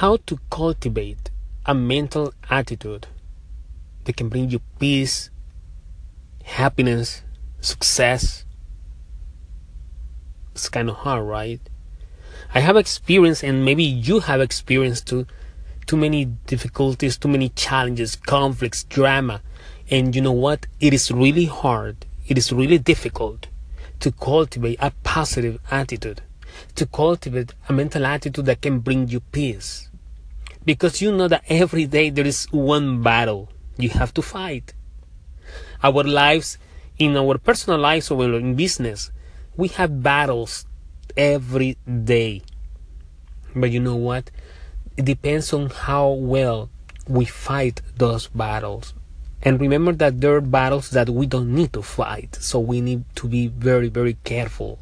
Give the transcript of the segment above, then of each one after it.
how to cultivate a mental attitude that can bring you peace, happiness, success. It's kind of hard, right? I have experience, and maybe you have experienced too, too many difficulties, too many challenges, conflicts, drama. And you know what? It is really hard. It is really difficult to cultivate a positive attitude, to cultivate a mental attitude that can bring you peace. Because you know that every day there is one battle you have to fight. Our lives, in our personal lives or in business, we have battles every day. But you know what? It depends on how well we fight those battles. And remember that there are battles that we don't need to fight. So we need to be very, very careful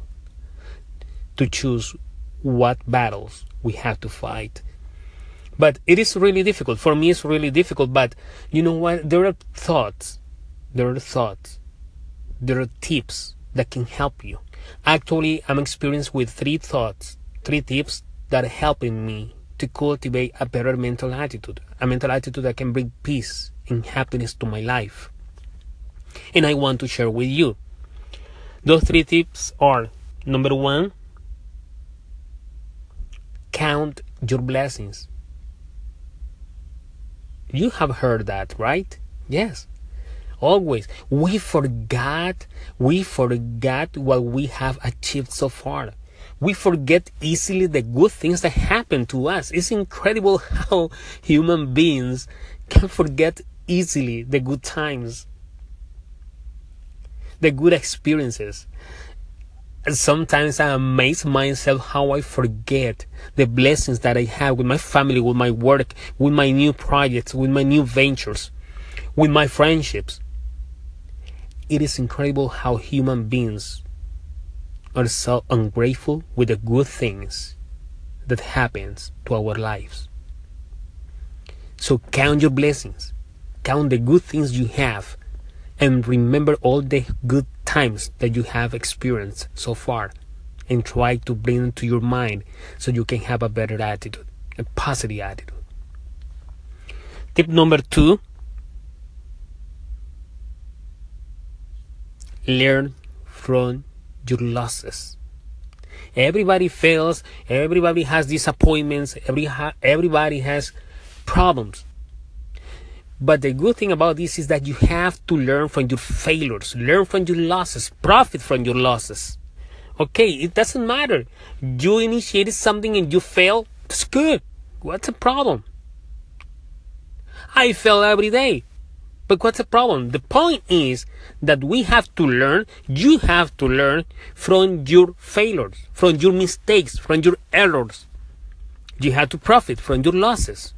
to choose what battles we have to fight. But it is really difficult. For me, it's really difficult. But you know what? There are thoughts. There are thoughts. There are tips that can help you. Actually, I'm experienced with three thoughts, three tips that are helping me to cultivate a better mental attitude, a mental attitude that can bring peace and happiness to my life. And I want to share with you. Those three tips are number one, count your blessings. You have heard that, right? Yes. Always. We forgot, we forgot what we have achieved so far. We forget easily the good things that happen to us. It's incredible how human beings can forget easily the good times, the good experiences. Sometimes I amaze myself how I forget the blessings that I have with my family, with my work, with my new projects, with my new ventures, with my friendships. It is incredible how human beings are so ungrateful with the good things that happens to our lives. So count your blessings, count the good things you have, and remember all the good times that you have experienced so far, and try to bring them to your mind so you can have a better attitude, a positive attitude. Tip number two learn from your losses. Everybody fails, everybody has disappointments, every everybody has problems. But the good thing about this is that you have to learn from your failures, learn from your losses, profit from your losses. Okay, it doesn't matter. You initiated something and you fail, that's good. What's the problem? I fail every day. But what's the problem? The point is that we have to learn, you have to learn from your failures, from your mistakes, from your errors. You have to profit from your losses.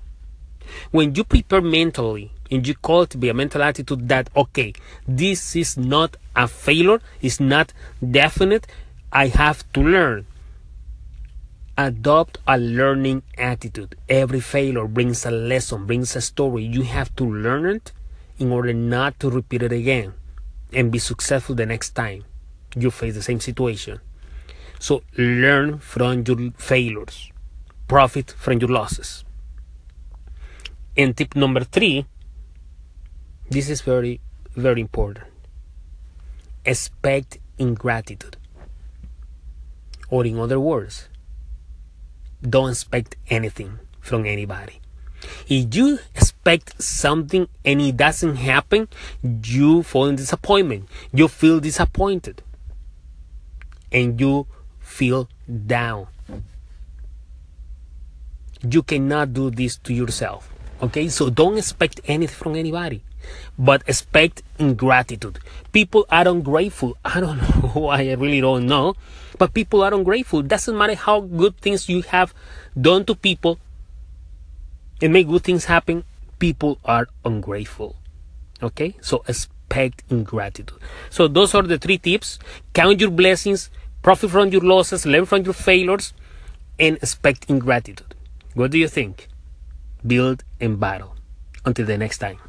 When you prepare mentally and you call it be a mental attitude that, okay, this is not a failure, it's not definite, I have to learn. Adopt a learning attitude. Every failure brings a lesson, brings a story. You have to learn it in order not to repeat it again and be successful the next time you face the same situation. So learn from your failures, profit from your losses. And tip number three, this is very, very important. Expect ingratitude. Or in other words, don't expect anything from anybody. If you expect something and it doesn't happen, you fall in disappointment. You feel disappointed. And you feel down. You cannot do this to yourself. Okay, so don't expect anything from anybody, but expect ingratitude. People are ungrateful. I don't know why, I really don't know, but people are ungrateful. Doesn't matter how good things you have done to people, and make good things happen, people are ungrateful. Okay? So expect ingratitude. So those are the three tips. Count your blessings, profit from your losses, learn from your failures, and expect ingratitude. What do you think? Build and battle. Until the next time.